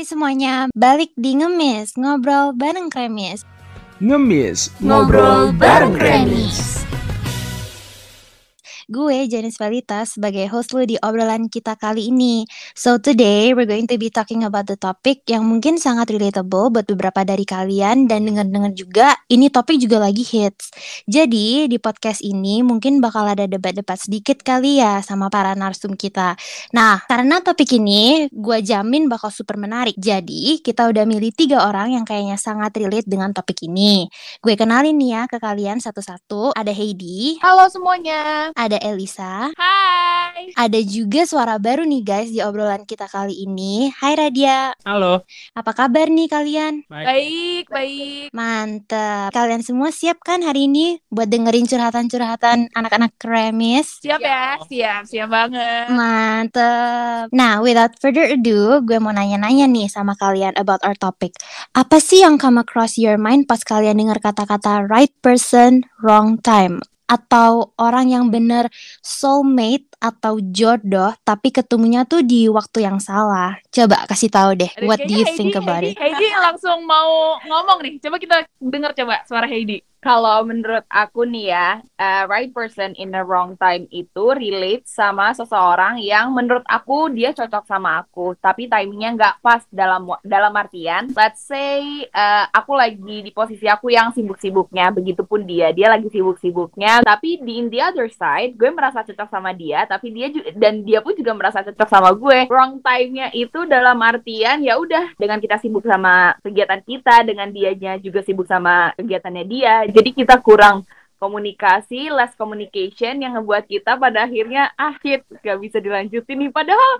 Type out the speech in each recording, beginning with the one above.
Hai semuanya, balik di Ngemis, ngobrol bareng Kremis. Ngemis Ngobrol bareng Kremis. Gue Janice Valita sebagai host lu di obrolan kita kali ini. So today we're going to be talking about the topic yang mungkin sangat relatable buat beberapa dari kalian dan denger-denger juga ini topik juga lagi hits. Jadi di podcast ini mungkin bakal ada debat-debat sedikit kali ya sama para narsum kita. Nah karena topik ini gue jamin bakal super menarik. Jadi kita udah milih tiga orang yang kayaknya sangat relate dengan topik ini. Gue kenalin nih ya ke kalian satu-satu. Ada Heidi, Halo semuanya. ada Elisa, Hai. ada juga suara baru nih guys di obrolan kita kali ini. Hai Radia, Halo apa kabar nih kalian? Baik, baik. Mantep. Kalian semua siap kan hari ini buat dengerin curhatan-curhatan anak-anak kremis? Siap ya? Siap, siap banget. Mantep. Nah, without further ado, gue mau nanya-nanya nih sama kalian about our topic. Apa sih yang come across your mind pas kalian dengar kata-kata right person, wrong time? Atau orang yang bener soulmate atau jodoh, tapi ketemunya tuh di waktu yang salah. Coba kasih tahu deh, Aduh, what do you kayaknya think Heidi- about Heidi, it? Heidi langsung mau ngomong nih. Coba kita dengar coba suara Heidi. Kalau menurut aku nih ya, uh, right person in the wrong time itu relate sama seseorang yang menurut aku dia cocok sama aku, tapi timingnya nggak pas dalam dalam artian, let's say uh, aku lagi di posisi aku yang sibuk-sibuknya, begitupun dia, dia lagi sibuk-sibuknya, tapi di in the other side, gue merasa cocok sama dia, tapi dia juga dan dia pun juga merasa cocok sama gue. Wrong time-nya itu dalam artian ya udah dengan kita sibuk sama kegiatan kita, dengan dianya juga sibuk sama kegiatannya dia, jadi kita kurang komunikasi, less communication yang ngebuat kita pada akhirnya ah shit gak bisa dilanjutin nih padahal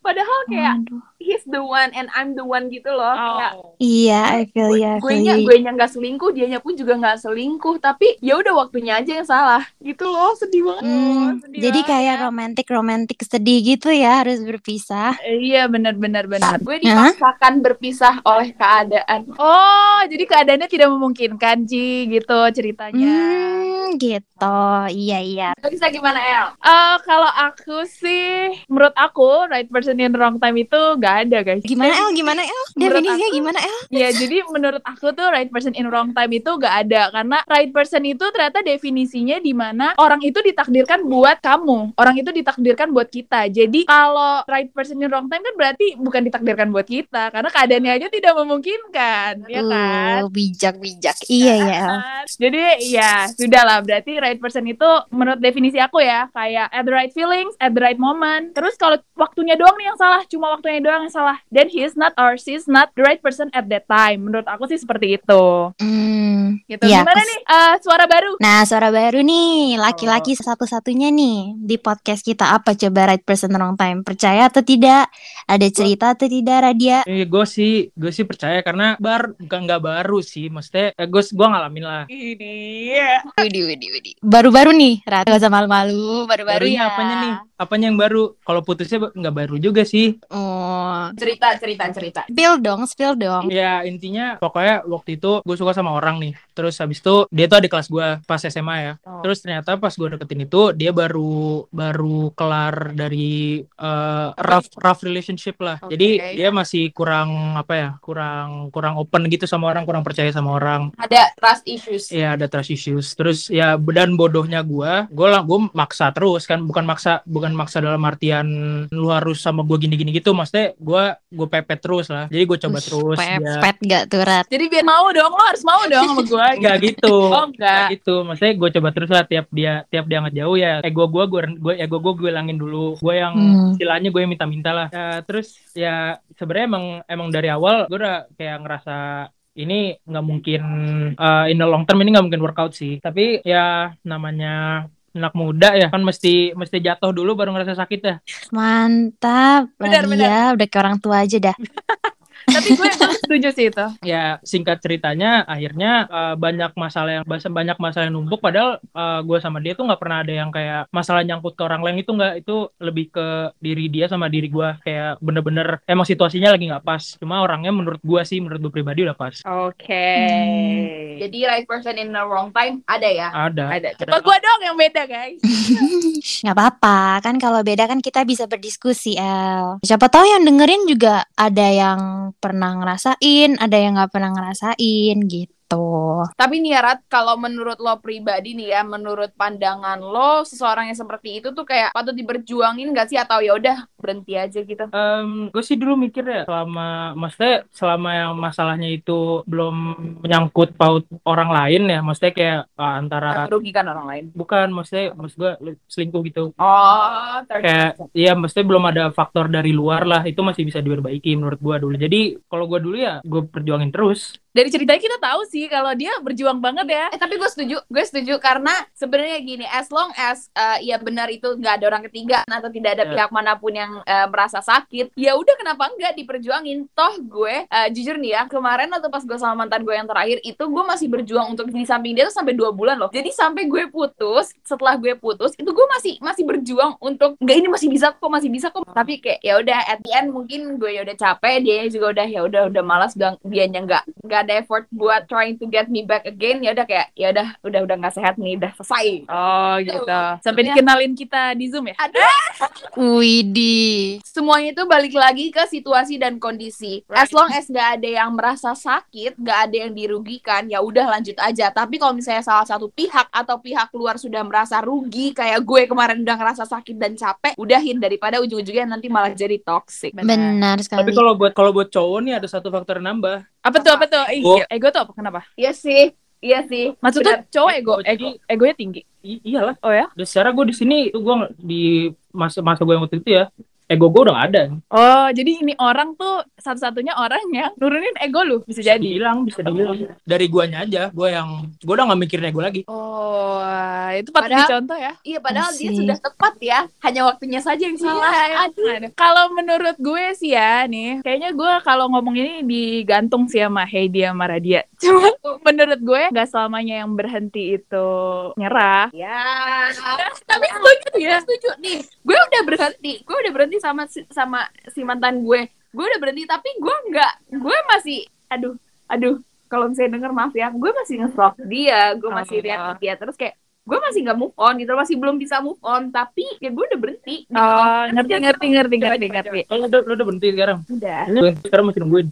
padahal kayak Waduh. He's the one and I'm the one gitu loh kayak Iya, I feel ya, gue nya gue nya nggak selingkuh dianya pun juga nggak selingkuh tapi ya udah waktunya aja yang salah gitu loh sedih banget Hmm, sedih jadi banget kayak ya. romantik-romantik sedih gitu ya, harus berpisah. Eh, Iya, benar-benar benar. gue dipaksakan berpisah oleh keadaan Oh, jadi keadaannya tidak memungkinkan, Ji, gitu ceritanya. Hmm, gitu. Iya, iya. Bisa gimana El Eh, kalau aku sih, menurut aku right person in wrong time itu gak ada, guys. Gimana El? Gimana El? Definisinya aku- gimana El? Ya, jadi menurut aku tuh right person in wrong time itu gak ada karena right person itu ternyata definisinya di mana orang itu ditakdirkan buat kamu, orang itu ditakdirkan buat kita. Jadi kalau right person in wrong time kan berarti bukan ditakdirkan buat kita karena keadaannya aja tidak memungkinkan, ya kan? Uh, bijak-bijak. Iya ya El. Jadi ya sudah lah berarti right person itu menurut definisi aku ya kayak at the right feelings at the right moment. Terus kalau waktunya doang nih yang salah, cuma waktunya doang yang salah. Then he is not or she is not the right person at that time. Menurut aku sih seperti itu. Hmm, Gitu. Iya, Gimana nih eh, suara baru? Nah, suara baru nih, laki-laki satu-satunya nih di podcast kita apa coba right person wrong time? Percaya atau tidak? Ada cerita atau tidak, Radia? Eh, gue sih gue sih percaya karena bar bukan nggak baru sih maksudnya eh, gue gue ngalamin lah Ini. Widih, widih, widih. Baru-baru nih, Rat. Gak usah malu-malu, baru-baru barunya ya. apanya nih apanya yang baru? Kalau putusnya nggak baru juga sih. Oh, cerita cerita cerita. Spill dong, spill dong. ya intinya pokoknya waktu itu gue suka sama orang nih. Terus habis itu dia tuh ada kelas gue pas SMA ya. Oh. terus ternyata pas gue deketin itu dia baru baru kelar dari eh, rough rough relationship lah. Jadi Oke. dia masih kurang apa ya kurang kurang open gitu sama orang kurang percaya sama orang. Ada trust issues. Iya ada trust issues. Terus ya dan bodohnya gua, gua lah gua maksa terus kan, bukan maksa bukan maksa dalam artian lu harus sama gua gini-gini gitu. Maksudnya gua gua pepet terus lah. Jadi gua coba Ush, terus ya. Pepet gak tuh, Rat? Jadi biar mau dong, lo harus mau dong sama gue. Enggak gitu. Oh enggak. gitu. Maksudnya gua coba terus lah tiap dia tiap dia nggak jauh ya. Ego gua gua gua ego gua gue langin dulu. Gua yang Hmm. istilahnya gue yang minta-minta lah. Ya, terus ya sebenarnya emang emang dari awal gue udah kayak ngerasa ini nggak mungkin uh, in the long term ini nggak mungkin workout sih. Tapi ya namanya anak muda ya kan mesti mesti jatuh dulu baru ngerasa sakit ya. Mantap. Benar, Radia, udah kayak orang tua aja dah. Tapi gue setuju sih itu. Ya singkat ceritanya akhirnya uh, banyak masalah yang bahasa banyak masalah yang numpuk padahal uh, gue sama dia tuh nggak pernah ada yang kayak masalah nyangkut ke orang lain itu nggak itu lebih ke diri dia sama diri gue kayak bener-bener emang situasinya lagi nggak pas cuma orangnya menurut gue sih menurut gue pribadi udah pas Oke. Jadi right person in the wrong time ada ya? ada Ada. Coba gue dong yang beda guys. Nggak apa-apa, kan kalau beda kan kita bisa berdiskusi, El. Siapa tahu yang dengerin juga ada yang pernah ngerasain, ada yang nggak pernah ngerasain gitu. Tapi nih ya, Rat, kalau menurut lo pribadi nih ya, menurut pandangan lo, seseorang yang seperti itu tuh kayak patut diperjuangin gak sih? Atau ya udah berhenti aja gitu? Em, gue sih dulu mikir ya selama maksudnya selama yang masalahnya itu belum menyangkut paut orang lain ya maksudnya kayak ah, antara Merugikan orang lain. bukan maksudnya maksud gue selingkuh gitu. Oh, kayak iya maksudnya belum ada faktor dari luar lah itu masih bisa diperbaiki menurut gua dulu. Jadi kalau gua dulu ya gue perjuangin terus Dari ceritanya kita tahu sih kalau dia berjuang banget ya. Eh tapi gue setuju, gue setuju karena sebenarnya gini, as long as uh, ya benar itu nggak ada orang ketiga atau tidak ada Ya. pihak mana pun yang uh, merasa sakit, ya udah kenapa enggak diperjuangin? Toh gue uh, jujur nih ya kemarin atau pas gue sama mantan gue yang terakhir itu gue masih berjuang untuk di samping dia tuh sampai dua bulan loh. Jadi sampai gue putus, setelah gue putus itu gue masih masih berjuang untuk nggak ini masih bisa kok masih bisa kok. Tapi kayak ya udah at the end mungkin gue ya udah capek, dia juga udah ya udah udah malas bilang dianya nggak nggak ada effort buat trying to get me back again ya udah kayak ya udah udah udah nggak sehat nih udah selesai Oh gitu. Sampai Ya. dikenalin kita di Zoom ya. aduh Widih. semuanya itu balik lagi ke situasi dan kondisi as long as nggak ada yang merasa sakit nggak ada yang dirugikan ya udah lanjut aja tapi kalau misalnya salah satu pihak atau pihak luar sudah merasa rugi kayak gue kemarin udah ngerasa sakit dan capek udahin daripada ujung-ujungnya nanti malah jadi toxic Benar tapi sekali. kalau buat kalau buat cowok nih ada satu faktor nambah Apa tuh apa tuh? Ih, Oh. ego tuh apa? Kenapa? iya sih iya sih Maksud tuh cowok ego, ego, egonya tinggi. I- iyalah Oh ya? Dan secara gue di sini tuh gue di masa masa gue yang waktu itu ya ego gue udah gak ada Oh, jadi ini orang tuh satu-satunya orang yang nurunin ego lu bisa jadi. dibilang bisa dibilang dari guanya aja gue yang gue udah gak mikirin ego lagi Oh, itu patut Padahal- dicontoh ya. iya padahal dia Asik. sudah tepat ya hanya waktunya saja yang salah Iya, aduh Aduh. Kalau menurut gue sih ya nih, kayaknya gue kalau ngomong ini digantung sih sama Heidi sama Radia. Cuma menurut gue nggak selamanya yang berhenti itu nyerah. Ya, tapi setuju ya. Setuju nih. Gue udah berhenti. Gue udah berhenti sama si, sama si mantan gue. Gue udah berhenti tapi gue nggak. Gue masih. Aduh, aduh. Kalau misalnya denger maaf ya. Gue masih nge-stalk dia. Gue masih Oh. lihat dia terus kayak. Gue masih nggak move on gitu. Masih belum bisa move on. Tapi ya gue udah berhenti. Gitu. Oh, ngerti ngerti ngerti ngerti ngerti. kalau udah lu udah berhenti sekarang Udah. Lu sekarang masih nungguin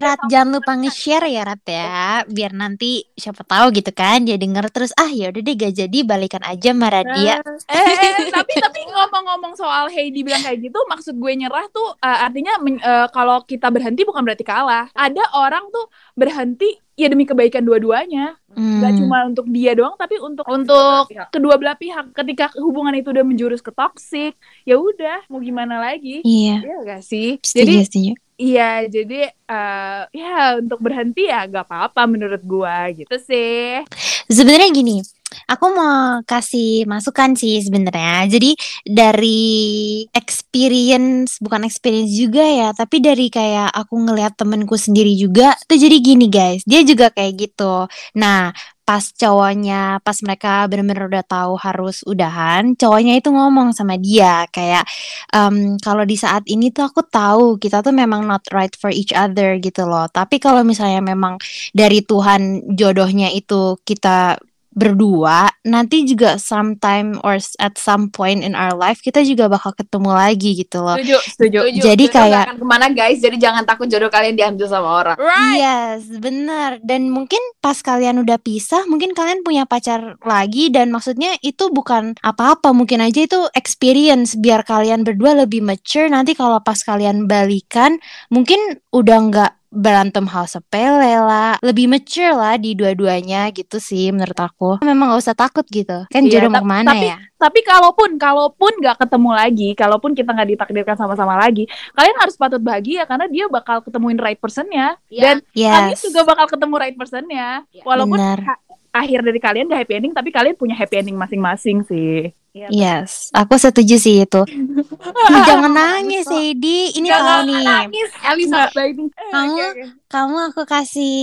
Rat, jangan lupa nge-share ya Rat ya, biar nanti siapa tahu gitu kan dia denger terus ah ya udah deh gak jadi balikan aja sama Radia. Eh, eh, tapi tapi ngomong-ngomong soal Heidi bilang kayak gitu, maksud gue nyerah tuh eh, artinya eh, kalau kita berhenti bukan berarti kalah. Ada orang tuh berhenti ya demi kebaikan dua-duanya, Hmm. nggak cuma untuk dia doang, tapi untuk untuk kedua belah pihak. Ketika hubungan itu udah menjurus ke toksik, ya udah mau gimana lagi? Iya, Iya gak sih? setuju, Jadi setuju. Iya, jadi eh, ya untuk berhenti ya gak apa-apa menurut gua gitu sih. Sebenarnya gini, aku mau kasih masukan sih sebenarnya. Jadi dari experience, bukan experience juga ya, tapi dari kayak aku ngelihat temenku sendiri juga. Tuh jadi gini guys, dia juga kayak gitu. Nah, pas cowoknya, pas mereka bener-bener udah tahu harus udahan, cowoknya itu ngomong sama dia kayak, em, kalau di saat ini tuh aku tahu kita tuh memang not right for each other gitu loh. Tapi kalau misalnya memang dari Tuhan jodohnya itu kita berdua nanti juga sometime or at some point in our life kita juga bakal ketemu lagi gitu loh. Setuju, setuju. Setuju. Jadi nggak kayak- akan ke mana guys. Jadi jangan takut jodoh kalian diambil sama orang. Right. Yes, benar. Dan mungkin pas kalian udah pisah, mungkin kalian punya pacar lagi dan maksudnya itu bukan apa-apa, mungkin aja itu experience biar kalian berdua lebih mature nanti kalau pas kalian balikan mungkin udah nggak berantem hal sepele lah, lebih mature lah di dua-duanya gitu sih menurut aku. Memang gak usah takut gitu. Kan Iya, jodoh mau ke mana tapi- ya? Tapi kalaupun kalaupun nggak ketemu lagi, kalaupun kita nggak ditakdirkan sama-sama lagi, kalian harus patut bahagia karena dia bakal ketemuin right personnya Ya. dan kalian Yes. juga bakal ketemu right personnya. Ya. Walaupun Benar. ha- akhir dari kalian udah happy ending, tapi kalian punya happy ending masing-masing sih. Yes, aku setuju sih itu. Jangan nangis, Heidi. Ini tahu Jangan nih. Nangis, Elisa baby. Kamu kamu aku kasih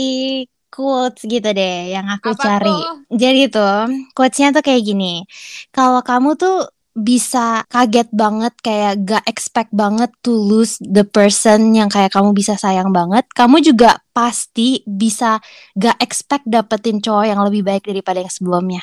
quotes gitu deh yang aku Apa cari. tuh? Jadi tuh quotesnya tuh kayak gini. Kalau kamu tuh bisa kaget banget kayak gak expect banget to lose the person yang kayak kamu bisa sayang banget, kamu juga pasti bisa gak expect dapetin cowok yang lebih baik daripada yang sebelumnya.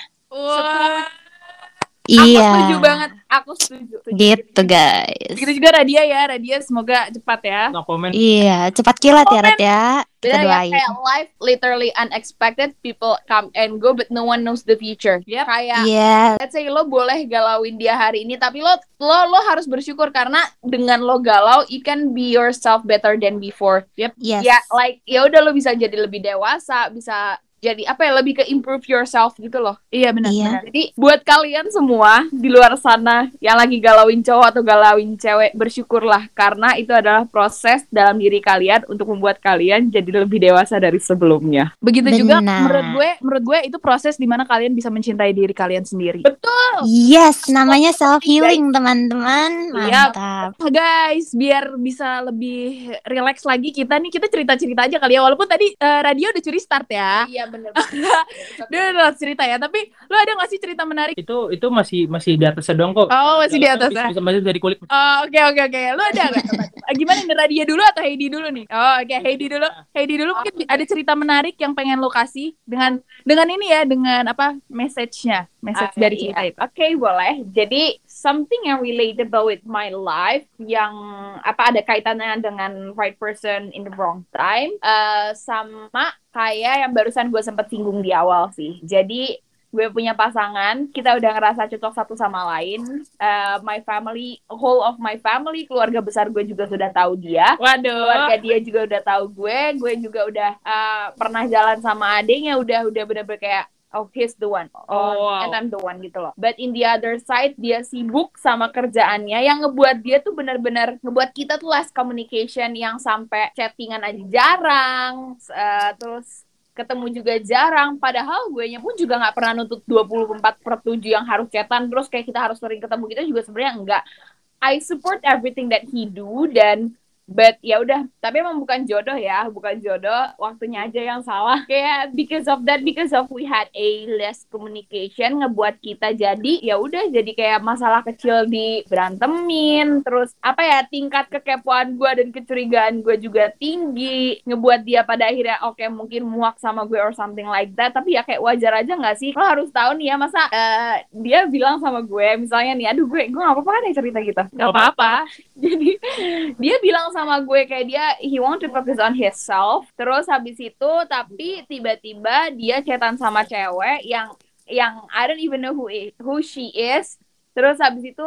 Wah. Aku Iya. setuju banget. Aku setuju. setuju. Gitu guys. Begitu juga Radia ya, Radia semoga cepat ya. No comment. Iya, cepat kilat ya Rat ya. Kita Bener ya, doain. kayak life literally unexpected people come and go but no one knows the future. Yep. Kayak Iya, let's say lo boleh galauin dia hari ini tapi lo lo lo harus bersyukur karena dengan lo galau you can be yourself better than before. Yep. yes. Ya like ya udah lo bisa jadi lebih dewasa, bisa jadi apa ya lebih ke improve yourself gitu loh. Iya benar. Iya. benar. Jadi buat kalian semua di luar sana yang lagi galauin cowok atau galauin cewek, bersyukurlah karena itu adalah proses dalam diri kalian untuk membuat kalian jadi lebih dewasa dari sebelumnya. Begitu juga Benar. menurut gue, menurut gue itu proses di mana kalian bisa mencintai diri kalian sendiri. Yes, namanya self healing teman-teman. Iya. Mantap. Nah, guys, biar bisa lebih relax lagi kita nih kita cerita-cerita aja kali ya. Walaupun tadi eh, radio udah curi start ya. Iya bener. Dia udah cerita ya, tapi lu ada gak sih cerita menarik? Itu itu masih masih di atasnya dong kok. Oh, masih di atas ya. Bisa, masih dari kulit. Oh, oke oke oke. Lu ada gak? Gimana nih Radia dulu atau Heidi dulu nih? Oh, oke Heidi dulu. Heidi dulu mungkin ada cerita menarik yang pengen lo kasih dengan dengan ini ya, dengan apa? Message-nya, message dari iya. cerita itu. Oke, boleh. Jadi something yang relatable with my life yang apa ada kaitannya dengan right person in the wrong time eh, sama kayak yang barusan gue sempet singgung di awal sih. Jadi gue punya pasangan, kita udah ngerasa cocok satu sama lain. Eh, my family, whole of my family, keluarga besar gue juga sudah tahu dia Waduh. keluarga dia juga udah tahu gue gue juga udah uh, pernah jalan sama adiknya udah udah bener-bener kayak oh he's the one Oh, wow. and I'm the one gitu loh. But in the other side dia sibuk sama kerjaannya. Yang ngebuat dia tuh bener-bener ngebuat kita tuh less communication yang sampai chattingan aja jarang uh, terus ketemu juga jarang. Padahal gue nya pun juga nggak pernah nuntut 24 per 7 yang harus chatan. Terus kayak kita harus sering ketemu kita juga sebenarnya enggak. I support everything that he do dan but ya udah tapi emang bukan jodoh ya bukan jodoh waktunya aja yang salah. Kayak because of that because of we had a less communication ngebuat kita jadi ya udah jadi kayak masalah kecil di berantemin terus apa ya tingkat kekepoan gue dan kecurigaan gue juga tinggi ngebuat dia pada akhirnya oke mungkin muak sama gue or something like that. Tapi ya kayak wajar aja nggak sih? Lo harus tahu nih ya masa eh, dia bilang sama gue misalnya nih aduh gue gue nggak apa-apa ya cerita gitu. Gak apa-apa. jadi dia bilang sama gue kayak dia he want to focus on himself. Terus habis itu tapi tiba-tiba dia chatan sama cewek yang yang I don't even know who i- who she is. Terus habis itu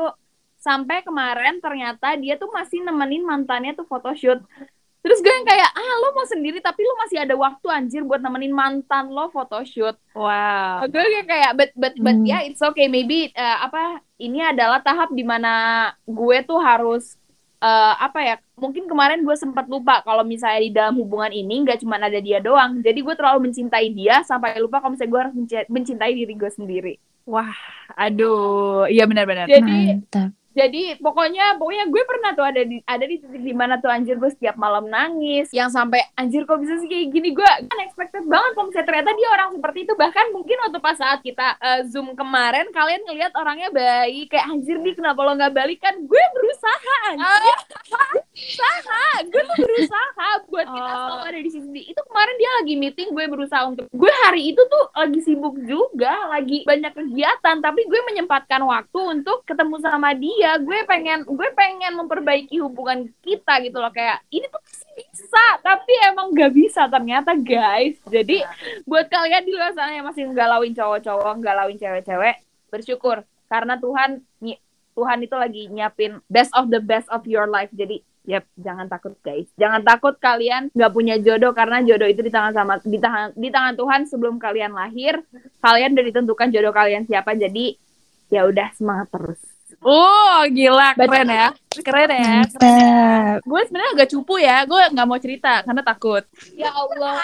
sampai kemarin ternyata dia tuh masih nemenin mantannya tuh photoshoot terus gue yang kayak ah lo mau sendiri tapi lo masih ada waktu anjir buat nemenin mantan lo photoshoot Wow. gue kayak kayak but but but Hmm. ya it's okay maybe uh, apa ini adalah tahap di mana gue tuh harus uh, apa ya mungkin kemarin gue sempat lupa kalau misalnya di dalam hubungan ini nggak cuma ada dia doang jadi gue terlalu mencintai dia sampai lupa kalau misalnya gue harus menci- mencintai diri gue sendiri Wah, aduh, iya benar-benar. jadi Mantap. Jadi pokoknya pokoknya gue pernah tuh ada di ada di titik di mana tuh anjir gue setiap malam nangis. Yang sampai anjir kok bisa sih kayak gini? Gue unexpected banget kalau misalnya ternyata dia orang seperti itu. Bahkan mungkin waktu pas saat kita eh, zoom kemarin kalian ngelihat orangnya baik kayak anjir nih kenapa lo nggak balik? Kan gue berusaha anjir. Berusaha. Gue tuh berusaha buat kita Oh. selalu ada di sisi itu kemarin dia lagi meeting gue berusaha untuk. Gue hari itu tuh lagi sibuk juga lagi banyak kegiatan. Tapi gue menyempatkan waktu untuk ketemu sama dia gue pengen gue pengen memperbaiki hubungan kita gitu loh kayak ini tuh bisa tapi emang gak bisa ternyata guys jadi buat kalian di luar sana yang masih nggalauin cowok-cowok nggalauin cewek-cewek bersyukur karena Tuhan Tuhan itu lagi nyiapin best of the best of your life jadi Yap, jangan takut guys. Jangan takut kalian nggak punya jodoh karena jodoh itu di tangan sama di tangan di tangan Tuhan sebelum kalian lahir. Kalian udah ditentukan jodoh kalian siapa. Jadi ya udah semangat terus. Oh, gila, Baca- keren ya. Keren ya. Mantap. Gue sebenarnya agak cupu ya. Gue nggak mau cerita karena takut. Ya Allah.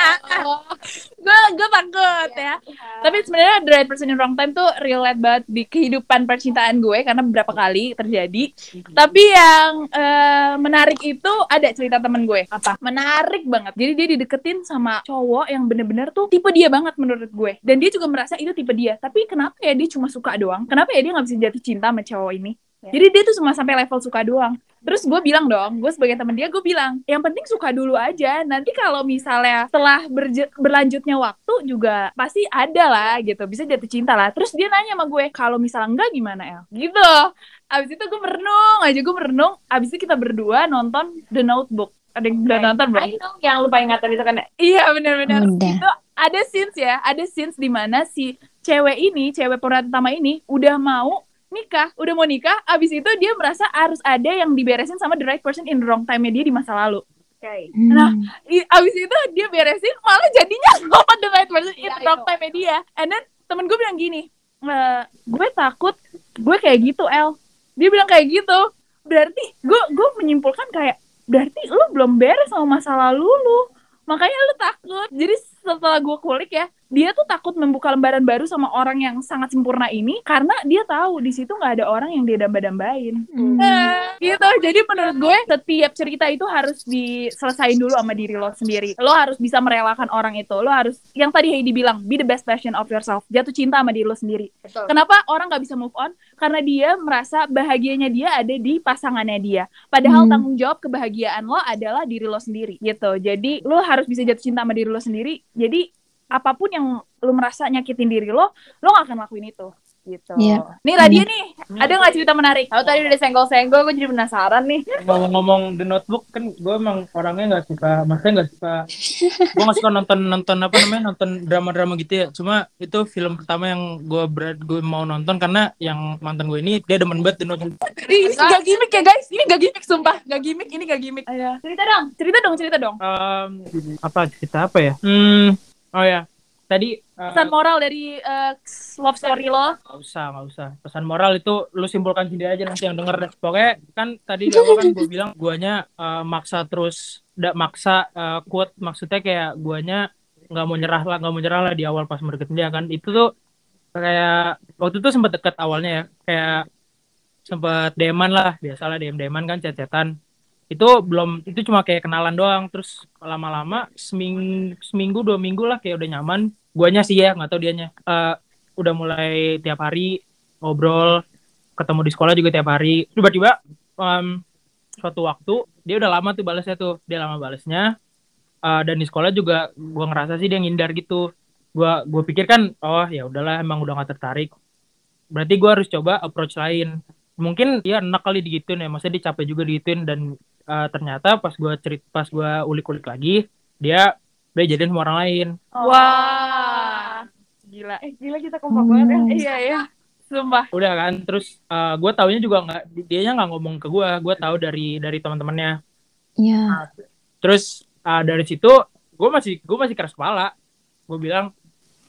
Gue gue takut ya. Tapi sebenarnya the right person in wrong time tuh relate banget di kehidupan percintaan gue karena beberapa kali terjadi. Tapi yang eh, menarik itu ada cerita temen gue. Apa? Menarik banget. Jadi dia dideketin sama cowok yang bener-bener tuh tipe dia banget menurut gue. Dan dia juga merasa itu tipe dia. Tapi kenapa ya dia cuma suka doang? Kenapa ya dia nggak bisa jatuh cinta sama cowok ini? Ya. Jadi dia tuh cuma sampai level suka doang. Terus gue bilang dong, gue sebagai teman dia, gue bilang, yang penting suka dulu aja. Nanti kalau misalnya setelah berje- berlanjutnya waktu juga pasti ada lah gitu, bisa jatuh cinta lah. Terus dia nanya sama gue, kalau misalnya enggak gimana El? Gitu. Abis itu gue merenung aja, gue merenung. Abis itu kita berdua nonton The Notebook. Ada yang udah nonton belum? I know yang lupa ingatan itu kan Iya benar-benar. Udah. Itu ada scenes ya, ada scenes di mana si cewek ini, cewek pemeran utama ini udah mau nikah, udah mau nikah, abis itu dia merasa harus ada yang diberesin sama the right person in the wrong time-nya dia di masa lalu. Oke. Hmm. Nah, I- abis itu dia beresin, malah jadinya sama the right person in Iya, the wrong time-nya dia. And then temen gue bilang gini, "Eh, gue takut gue kayak gitu, El. Dia bilang kayak gitu. Berarti gue gue menyimpulkan kayak, berarti lu belum beres sama masa lalu lu. Makanya lu takut. Jadi setelah gue kulik ya, dia tuh takut membuka lembaran baru sama orang yang sangat sempurna ini karena dia tahu di situ nggak ada orang yang dia damba-dambain. Hmm. Nah, gitu. Jadi menurut gue setiap cerita itu harus diselesain dulu sama diri lo sendiri. Lo harus bisa merelakan orang itu. Lo harus yang tadi Heidi bilang, be the best version of yourself. Jatuh cinta sama diri lo sendiri. Betul. Kenapa orang nggak bisa move on? Karena dia merasa bahagianya dia ada di pasangannya dia. Padahal Hmm. tanggung jawab kebahagiaan lo adalah diri lo sendiri. Gitu. Jadi lo harus bisa jatuh cinta sama diri lo sendiri. Jadi apa pun yang lo merasa nyakitin diri lo, lo gak akan lakuin itu. Gitu. Iya. Nih Radia nih, ada nggak cerita menarik? Kalau tadi udah senggol-senggol, gue jadi penasaran nih. ngomong-ngomong The Notebook kan gue emang orangnya nggak suka maksudnya nggak suka gue nggak suka nonton nonton apa namanya nonton drama-drama gitu ya cuma itu film pertama yang gue berat gue mau nonton karena yang mantan gue ini dia demen banget The Notebook Ini gak gimmick ya guys, ini gak gimmick sumpah, gak gimmick, ini gak gimmick. Ayo. Cerita dong. Cerita dong, cerita dong. Em, apa cerita apa ya hmm oh ya. Tadi eh, Pesan moral dari eh, love story lo. nggak usah nggak usah. Pesan moral itu lu simpulkan sendiri aja nanti yang denger. Pokoknya kan tadi di awal kan gue bilang guanya eh, maksa terus nggak maksa eh, kuat maksudnya kayak guanya nggak mau nyerah lah nggak mau nyerah lah di awal pas mendeketin dia kan. Itu tuh kayak waktu itu sempat deket awalnya ya. Kayak sempat deman lah biasalah dem deman kan chat-chatan itu belum itu cuma kayak kenalan doang. Terus lama-lama seminggu seminggu dua minggu lah kayak udah nyaman. Guanya sih ya nggak tahu dianya. Eh, udah mulai tiap hari ngobrol ketemu di sekolah juga tiap hari. Tiba-tiba em, suatu waktu dia udah lama tuh balasnya tuh. Dia lama balasnya. Eh, dan di sekolah juga gua ngerasa sih dia ngindar gitu. Gua gua pikir kan oh ya udahlah emang udah gak tertarik. Berarti gua harus coba approach lain. Mungkin dia enak kali digituin ya maksudnya dia capek juga digituin dan eh, ternyata pas gua cerit pas gua ulik-ulik lagi dia udah jadian sama orang lain Wah. Gila. Eh, gila kita kompak banget ya. Iya, iya. Sumpah. udah kan terus eh, gua taunya juga nggak dianya nggak ngomong ke gua gua tahu dari dari teman-temannya Ya. terus eh, dari situ gue masih gue masih keras kepala gue bilang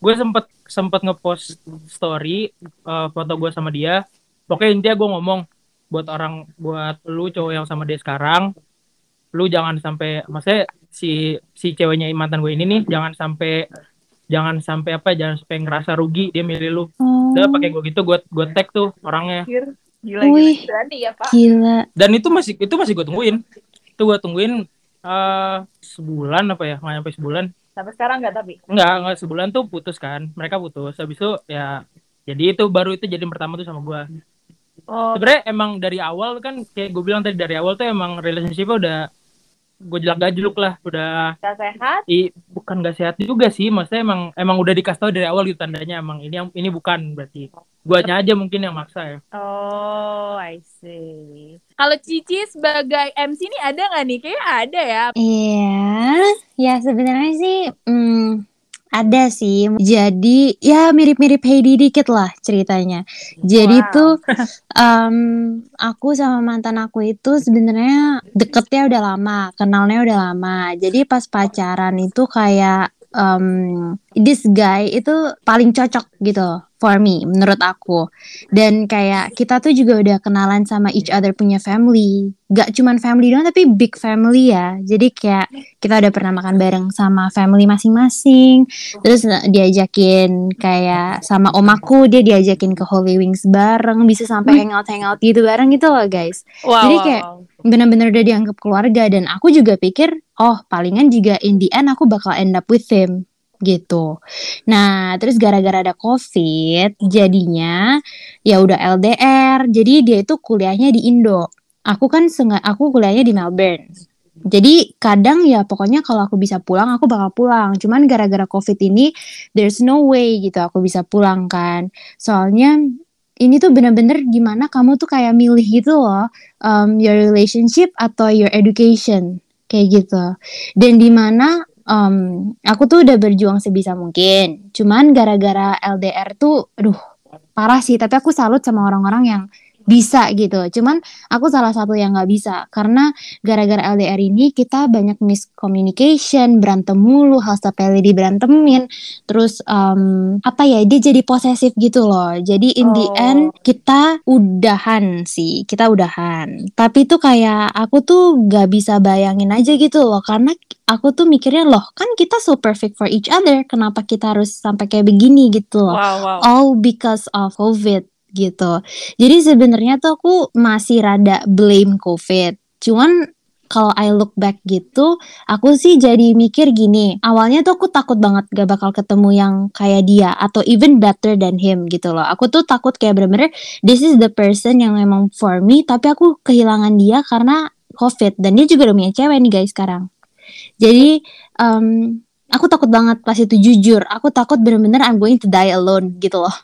gue sempet sempet ngepost story eh, foto gue sama dia pokoknya intinya gue ngomong buat orang buat lu cowok yang sama dia sekarang lu jangan sampai maksudnya si si ceweknya mantan gue ini nih jangan sampai jangan sampai apa jangan sampai ngerasa rugi dia milih lu Oh. udah pakai gue gitu gue gue tag tuh orangnya Gila, gila. Wih, Berani ya, Pak. gila. dan itu masih itu masih gue tungguin itu gue tungguin eh sebulan apa ya nggak nyampe sebulan Sampai sekarang nggak tapi. Enggak, enggak sebulan tuh putus kan. Mereka putus. Habis itu ya jadi itu baru itu jadi pertama tuh sama gua. Oh, Sebenarnya emang dari awal kan kayak gue bilang tadi dari awal tuh emang relationship udah gue jelak gajluk lah, udah Gak sehat. i, bukan gak sehat juga sih, maksudnya emang emang udah dikasih tahu dari awal gitu tandanya emang ini yang ini bukan berarti guanya aja mungkin yang maksa ya. oh, I see. Kalau Cici sebagai MC ini ada nggak nih? Kayaknya ada ya. Iya, ya sebenarnya sih hmm, ada sih. Jadi ya mirip-mirip Heidi dikit lah ceritanya. Jadi Wow. tuh em, aku sama mantan aku itu sebenarnya deketnya udah lama, kenalnya udah lama. Jadi pas pacaran itu kayak em, this guy itu paling cocok gitu for me menurut aku. Dan kayak kita tuh juga udah kenalan sama each other punya family. Gak cuman family doang tapi big family ya. Jadi kayak kita udah pernah makan bareng sama family masing-masing. Terus diajakin kayak sama omaku dia diajakin ke Holy Wings bareng. Bisa sampai hangout-hangout gitu bareng gitu loh guys. Wow. Jadi kayak benar-benar udah dianggap keluarga dan aku juga pikir oh palingan juga in the end aku bakal end up with him gitu. Nah, terus gara-gara ada COVID, jadinya ya udah LDR. Jadi dia itu kuliahnya di Indo. Aku kan sengaja aku kuliahnya di Melbourne. Jadi kadang ya pokoknya kalau aku bisa pulang aku bakal pulang. Cuman gara-gara COVID ini there's no way gitu aku bisa pulang kan. Soalnya ini tuh bener-bener gimana kamu tuh kayak milih gitu loh um, your relationship atau your education kayak gitu. Dan di mana um, aku tuh udah berjuang sebisa mungkin. Cuman gara-gara LDR tuh, aduh parah sih. Tapi aku salut sama orang-orang yang bisa gitu. Cuman aku salah satu yang nggak bisa karena gara-gara LDR ini kita banyak miscommunication, berantem mulu, hal sepele berantemin. Terus um, apa ya dia jadi posesif gitu loh. Jadi in the Oh. end kita udahan sih, kita udahan. Tapi tuh kayak aku tuh gak bisa bayangin aja gitu loh karena aku tuh mikirnya loh kan kita so perfect for each other. Kenapa kita harus sampai kayak begini gitu loh Wow, wow. all because of COVID gitu. Jadi sebenarnya tuh aku masih rada blame COVID. Cuman kalau I look back gitu, aku sih jadi mikir gini. Awalnya tuh aku takut banget gak bakal ketemu yang kayak dia atau even better than him gitu loh. Aku tuh takut kayak bener-bener this is the person yang emang for me, tapi aku kehilangan dia karena COVID dan dia juga udah punya cewek nih guys sekarang. Jadi um, aku takut banget pas itu jujur. Aku takut bener-bener I'm going to die alone gitu loh.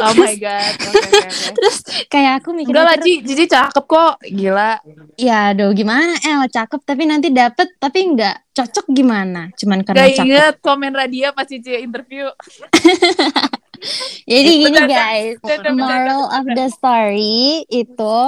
Oh my god. Oke, oke, oke. Terus kayak aku mikir Enggak lah. Cici cakep kok. Gila. Ya aduh gimana El cakep tapi nanti dapet tapi nggak cocok gimana cuman karena Gak cakep inget komen Radia pas Cici interview. jadi gini guys. moral of the story itu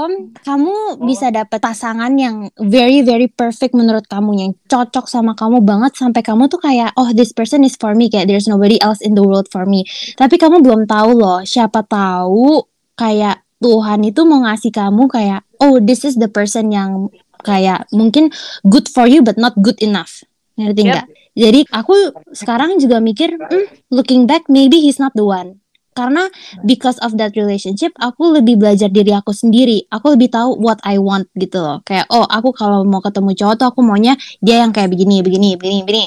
kamu bisa dapet pasangan yang very very perfect menurut kamu yang cocok sama kamu banget sampai kamu tuh kayak oh this person is for me. Kayak there's nobody else in the world for me. Tapi kamu belum tahu loh siapa tahu kayak Tuhan itu mau ngasih kamu kayak oh this is the person yang kayak mungkin good for you but not good enough. Ngerti Yep. Jadi aku sekarang juga mikir hmm, looking back maybe he's not the one. Karena because of that relationship aku lebih belajar diri aku sendiri. Aku lebih tahu what I want gitu loh. Kayak oh aku kalau mau ketemu cowok tuh aku maunya dia yang kayak begini begini begini begini.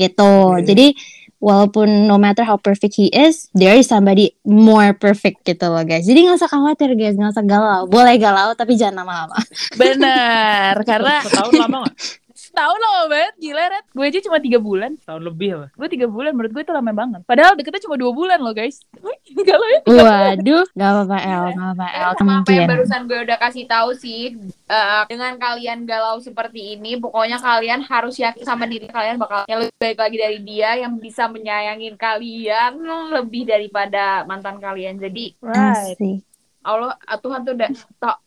Gitu. Jadi walaupun no matter how perfect he is there is somebody more perfect gitu loh guys. Jadi nggak usah khawatir guys. Nggak usah galau. Boleh galau tapi jangan lama-lama. Bener. Karena Setahun lama gak? setahun lama banget. Gila, Red. Gue aja cuma tiga bulan. Setahun lebih apa? Gue tiga bulan. Menurut gue itu lama banget. Padahal deketnya cuma dua bulan loh, guys. Galau ya. waduh nggak apa-apa El nggak apa-apa El sama apa yang barusan gue udah kasih tahu sih eh, dengan kalian galau seperti ini pokoknya kalian harus yakin sama diri kalian bakal yang lebih baik lagi dari dia yang bisa menyayangin kalian lebih daripada mantan kalian jadi Asik. Allah ah, Tuhan tuh udah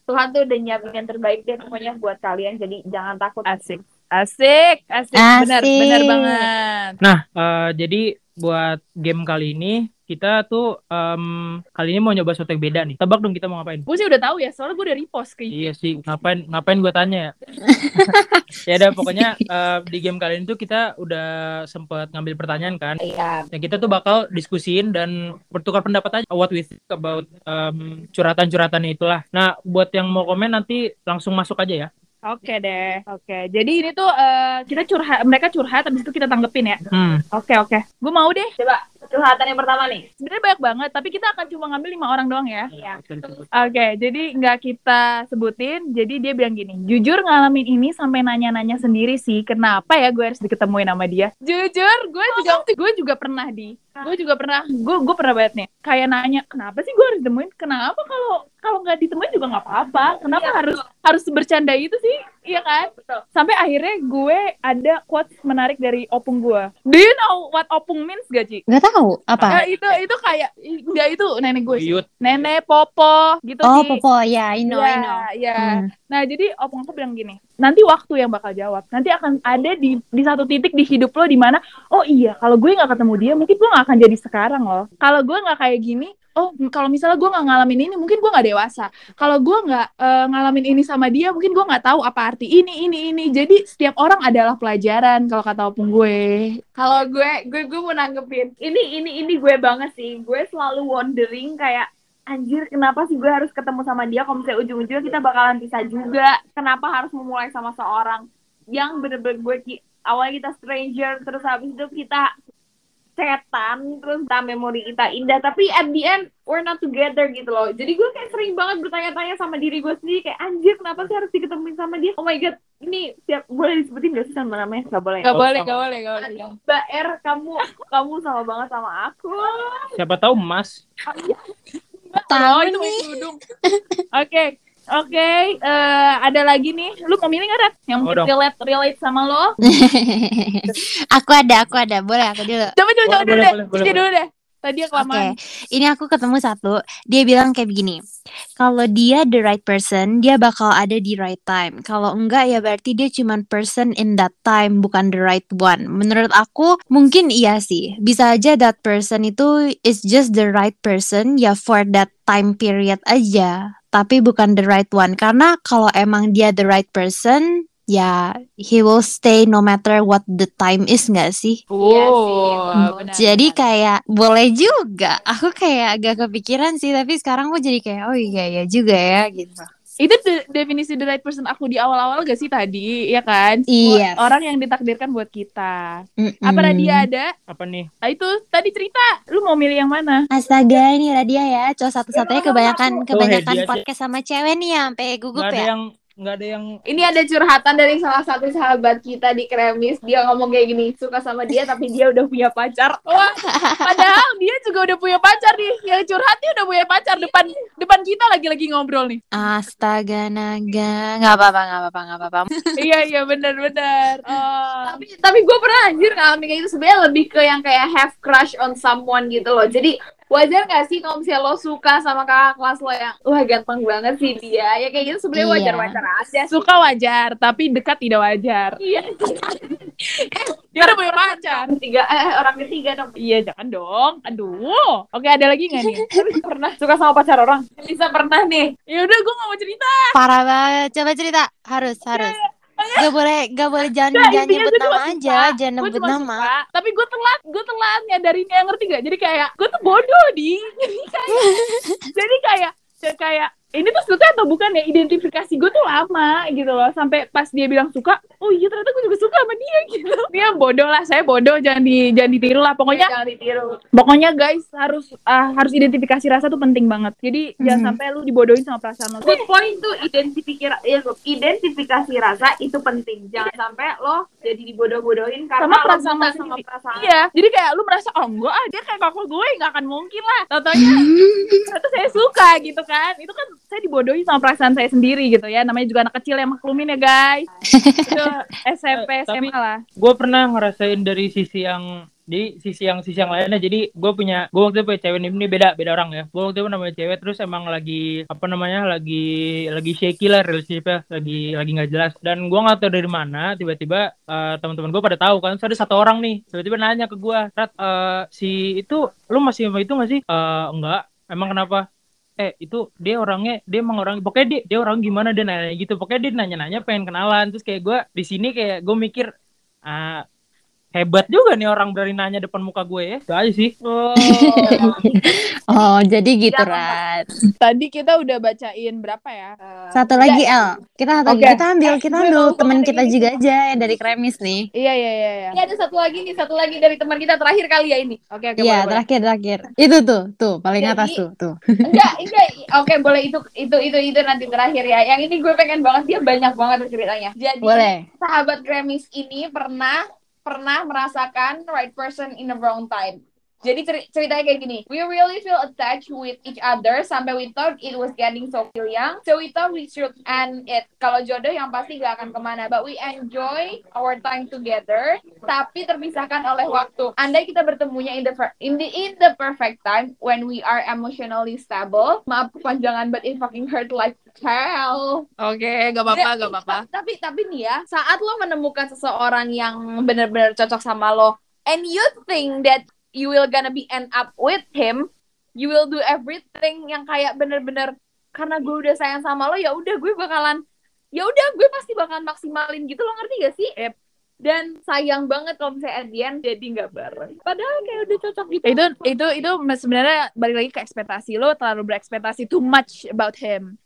Tuhan tuh udah nyiapin yang terbaik deh pokoknya buat kalian jadi jangan takut Asik. Asik. Asik. Asik. bener banget. Nah, eh, jadi buat game kali ini kita tuh em, kali ini mau nyoba sesuatu yang beda nih. Tebak dong kita mau ngapain? Gue sih udah tahu ya, soalnya gue udah repost ke IG. Iya sih, ngapain ngapain gue tanya ya? ya udah pokoknya eh, di game kali ini tuh kita udah sempet ngambil pertanyaan kan. iya Ya kita tuh bakal diskusiin dan bertukar pendapat aja what we think about em, curhatan-curhatannya itulah. Nah, buat yang mau komen nanti langsung masuk aja ya. Oke deh, oke. Jadi ini tuh eh, kita curhat, mereka curhat, habis itu kita tanggepin ya. Hmm. Oke oke. Gue mau deh. coba curhatan yang pertama nih Sebenarnya banyak banget, tapi kita akan cuma ngambil lima orang doang ya. Iya. Oke, jadi nggak kita sebutin. Jadi dia bilang gini, jujur ngalamin ini sampai nanya-nanya sendiri sih, kenapa ya gue harus diketemuin sama dia? Jujur, gue juga gue juga pernah di, gue juga pernah, gue gue pernah banget nih, kayak nanya, kenapa sih gue harus ditemuin? Kenapa kalau kalau nggak ditemuin juga nggak apa-apa? Kenapa Iya, harus harus bercanda itu sih? Iya kan? betul Sampai akhirnya gue ada quotes menarik dari opung gue. Do you know what opung means gak, Ci? nggak tahu apa Eh, itu itu kayak enggak itu nenek gue. sih. Nenek Popo gitu oh Ci. popo ya I know I Iya, know iya. Hmm. Nah, jadi opung aku bilang gini, nanti waktu yang bakal jawab. Nanti akan ada di di satu titik di hidup lo di mana, oh iya, kalau gue nggak ketemu dia, mungkin gue nggak akan jadi sekarang loh. Kalau gue nggak kayak gini, oh kalau misalnya gue nggak ngalamin ini, mungkin gue nggak dewasa. Kalau gue nggak eh, ngalamin ini sama dia, mungkin gue nggak tahu apa arti ini, ini, ini. Jadi setiap orang adalah pelajaran kalau kata opung gue. Kalau gue, gue gue mau nanggepin. Ini ini ini gue banget sih. Gue selalu wondering kayak anjir kenapa sih gue harus ketemu sama dia kalau misalnya ujung-ujungnya kita bakalan pisah juga. Kenapa harus memulai sama seorang yang bener-bener gue awalnya kita stranger terus habis itu kita setan terus kita memori kita indah tapi at the end we're not together gitu loh jadi gue kayak sering banget bertanya-tanya sama diri gue sendiri kayak anjir kenapa sih harus diketemuin sama dia oh my god ini siap boleh disebutin gak sih sama namanya gak boleh Gak boleh, gak boleh, gak boleh. Mbak R kamu kamu sama banget sama aku Siapa tahu Mas. Tahu Oh, itu nih. Oke. Oke, eh, ada lagi nih. Lu mau milih nggak, Rat? Yang dong. relate, relate sama lo? aku ada, aku ada. Boleh aku dulu. Coba, coba, coba Boleh, dulu boleh, deh. boleh, dulu deh. Tadi ya Oke, kelamaan. ini aku ketemu satu. Dia bilang kayak begini. Kalau dia the right person, dia bakal ada di right time. Kalau enggak ya berarti dia cuman person in that time, bukan the right one. Menurut aku mungkin iya sih. Bisa aja that person itu is just the right person ya for that time period aja. Tapi bukan the right one. Karena kalau emang dia the right person, ya he will stay no matter what the time is nggak sih? Iya sih, Oh, jadi benar. kayak boleh juga. Aku kayak agak kepikiran sih, tapi sekarang aku jadi kayak oh iya iya juga ya gitu. Itu de- definisi the right person aku di awal-awal gak sih tadi, ya kan? Iya. Orang yang ditakdirkan buat kita. Mm-mm. Apa Radia ada? Apa nih? Ah, itu tadi cerita. Lu mau milih yang mana? Astaga ini Radia ya, cowok satu-satunya kebanyakan Oh, kebanyakan Hedi aja. podcast sama cewek nih ya, sampai gugup Nggak ada ya. yang nggak ada yang ini ada curhatan dari salah satu sahabat kita di Kremis dia ngomong kayak gini suka sama dia tapi dia udah punya pacar Wah, padahal dia juga udah punya pacar nih. Yang curhat dia udah punya pacar depan depan kita lagi-lagi ngobrol nih. Astaga naga, nggak apa-apa nggak apa-apa nggak apa-apa. iya iya benar benar. Oh. tapi tapi gue pernah anjir ngalamin kayak gitu sebenarnya lebih ke yang kayak have crush on someone gitu loh jadi wajar gak sih kalau misalnya lo suka sama kakak kelas lo yang wah ganteng banget sih dia ya kayak gitu sebenarnya Iya. wajar wajar aja Suka wajar, tapi dekat tidak wajar. iya Dia udah punya pacar. ketiga eh orang ketiga dong Iya, jangan dong. Aduh. Oke, ada lagi nggak nih? pernah suka sama pacar orang bisa pernah nih Ya udah, gue nggak mau cerita. Parah banget. Coba cerita, harus harus. Gak boleh gak boleh jangan Nah, jangan nyebut nama suka. aja, jangan Gue nyebut nama. suka, tapi gue telat, gue telat nyadarinnya ngerti gak? Jadi kayak gue tuh bodoh di, jadi kayak, jadi kayak, kayak ini tuh suka atau bukan ya? Identifikasi gue tuh lama gitu loh. Sampai pas dia bilang suka oh iya ternyata gue juga suka sama dia gitu. Dia bodoh lah saya bodoh jangan di jangan ditiru lah. Pokoknya jangan ditiru. pokoknya guys harus ah, harus identifikasi rasa tuh penting banget. Jadi jangan Mhm. sampai lu dibodohin sama perasaan lo good point tuh identifikasi ya, identifikasi rasa itu penting. Jangan sampai lo jadi dibodoh-bodohin karena Sama perasaan lo sama perasaan. Iya, jadi kayak lu merasa oh enggak ah dia kayak kakak gue nggak akan mungkin lah. Tatonya ternyata saya suka gitu kan. Itu kan saya dibodohi sama perasaan saya sendiri gitu ya. Namanya juga anak kecil yang maklumin ya guys. Itu SMP Eh, tapi- SMA lah. gue pernah ngerasain dari sisi yang di sisi yang sisi yang lainnya. Jadi gue punya gue waktu itu punya cewek. Ini, beda beda orang ya. Gue waktu itu namanya cewek terus emang lagi apa namanya lagi lagi shaky lah relationshipnya. Lagi lagi nggak jelas. Dan gue nggak tahu dari mana tiba-tiba eh, teman-teman gue pada tahu kan. Terus ada satu orang nih tiba-tiba nanya ke gue Rat eh, si itu lu masih sama itu nggak sih? "Eh, enggak. Emang kenapa eh itu dia orangnya dia emang orang pokoknya dia dia orang gimana dia nanya gitu. Pokoknya dia nanya-nanya pengen kenalan. Terus kayak gue di sini kayak gue mikir ah hebat juga nih orang berani nanya depan muka gue ya itu aja sih Oh. Oh, jadi gitu, Rat. Tadi kita udah bacain berapa ya? Satu lagi, El. Kita satu. Oke. Kita ambil, kita ambil teman kita ini. juga aja yang dari Kremis nih. Iya iya iya. iya. Ini ada satu lagi nih, satu lagi dari teman kita terakhir kali ya ini. Oke oke. Iya, boleh, boleh. terakhir, terakhir. Itu tuh, tuh, paling Jadi- atas tuh, tuh. Enggak, enggak. Oke, boleh itu itu itu itu nanti terakhir ya. Yang ini gue pengen banget dia banyak banget ceritanya. Jadi Boleh. sahabat Kremis ini pernah pernah merasakan right person in the wrong time. Jadi ceri- ceritanya kayak gini, we really feel attached with each other sampai we thought it was getting so young, so we thought we should end it. Kalau jodoh yang pasti gak akan ke mana, but we enjoy our time together, tapi terpisahkan oleh waktu. Andai kita bertemunya in the in the in the perfect time when we are emotionally stable, maaf kepanjangan but it fucking hurt like hell. Oke, gak apa-apa, gak apa-apa. Tapi tapi nih ya, saat lo menemukan seseorang yang benar-benar cocok sama lo, and you think that you will gonna be end up with him, you will do everything yang kayak bener-bener karena gue udah sayang sama lo, ya udah gue bakalan, ya udah gue pasti bakalan maksimalin gitu lo ngerti gak sih? Yep. Dan sayang banget kalau misalnya at the end jadi nggak bareng. Padahal kayak udah cocok gitu. Itu itu itu sebenarnya balik lagi ke ekspektasi lo terlalu berekspektasi too much about him.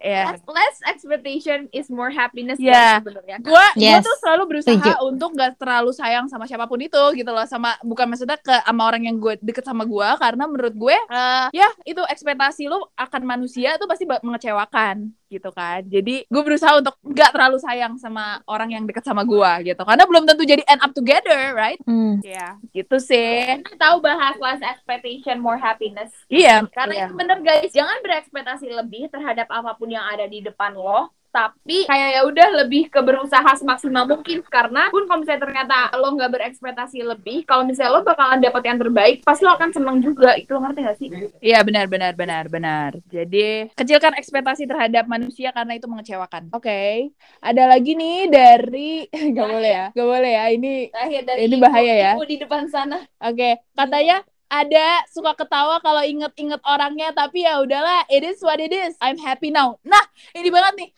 Ya less, less expectation is more happiness Yeah. ya sebenarnya. gue Yes, tuh selalu berusaha setuju. untuk gak terlalu sayang sama siapa pun itu gitu loh sama bukan maksudnya ke sama orang yang gue deket sama gue karena menurut gue eh, ya itu ekspektasi lu akan manusia tuh pasti mengecewakan gitu kan jadi gue berusaha untuk gak terlalu sayang sama orang yang deket sama gue gitu karena belum tentu jadi end up together right Hmm. ya gitu sih Tahu bahas less expectation more happiness. iya Karena iya. itu bener guys, jangan berekspektasi lebih terhadap apa pun yang ada di depan lo. Tapi kayak ya udah lebih ke berusaha semaksimal mungkin karena pun kalau misalnya ternyata lo nggak berekspektasi lebih, kalau misalnya lo bakalan dapet yang terbaik, pasti lo akan seneng juga. Itu lo ngerti gak sih? Iya benar benar benar benar. Jadi kecilkan ekspektasi terhadap manusia karena itu mengecewakan. Oke, ada lagi nih dari nggak boleh ya, nggak boleh ya. Ini Terakhir dari Ini ibu- bahaya ya. ibu di depan sana. oke katanya ada suka ketawa kalau inget-inget orangnya tapi ya udahlah it is what it is. I'm happy now. Nah ini banget nih.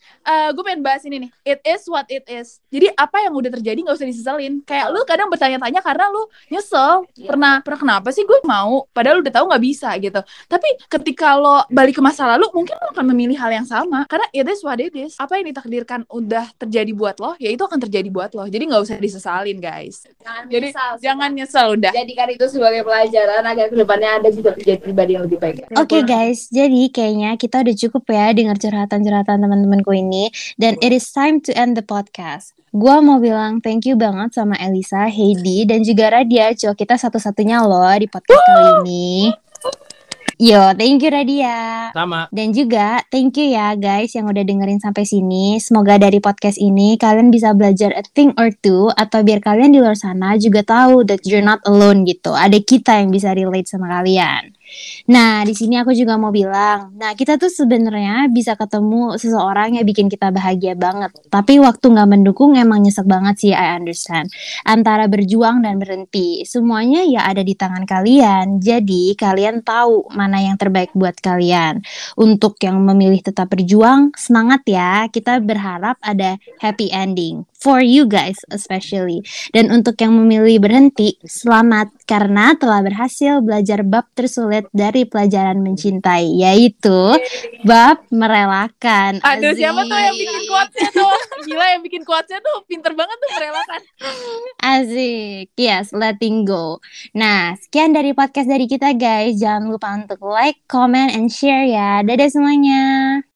Gue pengen bahas ini nih. It is what it is. Jadi apa yang udah terjadi nggak usah diseselin kayak lu kadang bertanya-tanya karena lu nyesel. Iya. pernah pernah kenapa sih gue mau? Padahal lu udah tahu nggak bisa gitu. Tapi ketika lo balik ke masa lalu mungkin lo akan memilih hal yang sama. Karena it is what it is. Apa yang ditakdirkan udah terjadi buat lo ya itu akan terjadi buat lo. Jadi nggak usah disesalin guys. Jangan Jadi, menyesal, jangan nyesel udah. Jadikan itu sebagai pelajaran agar ke depannya anda juga menjadi pribadi yang lebih baik. Oke guys, jadi kayaknya kita udah cukup ya dengar curhatan-curhatan teman-temanku ini dan it is time to end the podcast. Gua mau bilang thank you banget sama Elisa, Heidi, dan juga Radia, cowok kita satu-satunya loh di podcast kali ini. Yo, thank you Radia. Sama. Dan juga thank you ya guys yang udah dengerin sampai sini. Semoga dari podcast ini kalian bisa belajar a thing or two atau biar kalian di luar sana juga tahu that you're not alone gitu. Ada kita yang bisa relate sama kalian. Nah, di sini aku juga mau bilang, nah kita tuh sebenarnya bisa ketemu seseorang yang bikin kita bahagia banget. Tapi waktu nggak mendukung emang nyesek banget sih, I understand. Antara berjuang dan berhenti, semuanya ya ada di tangan kalian. Jadi kalian tahu mana yang terbaik buat kalian. Untuk yang memilih tetap berjuang, semangat ya. Kita berharap ada happy ending for you guys especially. Dan untuk yang memilih berhenti, selamat karena telah berhasil belajar bab tersulit dari pelajaran mencintai, yaitu bab merelakan. Aduh, siapa tuh yang bikin quotes-nya tuh? Gila yang bikin quotes-nya tuh pinter banget tuh merelakan. Asik, yes, letting go. Nah, sekian dari podcast dari kita guys. Jangan lupa untuk like, comment, and share ya. Dadah semuanya.